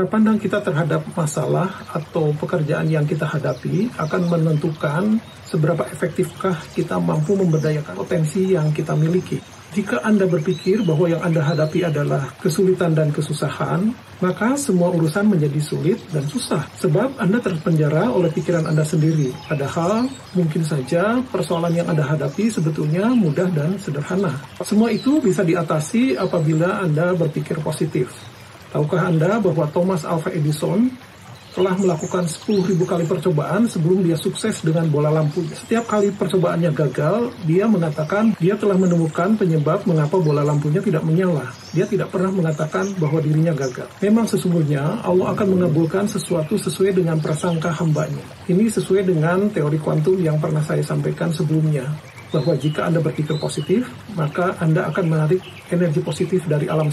Cara pandang kita terhadap masalah atau pekerjaan yang kita hadapi akan menentukan seberapa efektifkah kita mampu memberdayakan potensi yang kita miliki. Jika Anda berpikir bahwa yang Anda hadapi adalah kesulitan dan kesusahan, maka semua urusan menjadi sulit dan susah. Sebab Anda terpenjara oleh pikiran Anda sendiri. Padahal mungkin saja persoalan yang Anda hadapi sebetulnya mudah dan sederhana. Semua itu bisa diatasi apabila Anda berpikir positif. Tahukah Anda bahwa Thomas Alva Edison telah melakukan 10.000 kali percobaan sebelum dia sukses dengan bola lampunya. Setiap kali percobaannya gagal, dia mengatakan dia telah menemukan penyebab mengapa bola lampunya tidak menyala. Dia tidak pernah mengatakan bahwa dirinya gagal. Memang sesungguhnya Allah akan mengabulkan sesuatu sesuai dengan prasangka hambanya. Ini sesuai dengan teori kuantum yang pernah saya sampaikan sebelumnya bahwa jika Anda berpikir positif, maka Anda akan menarik energi positif dari alam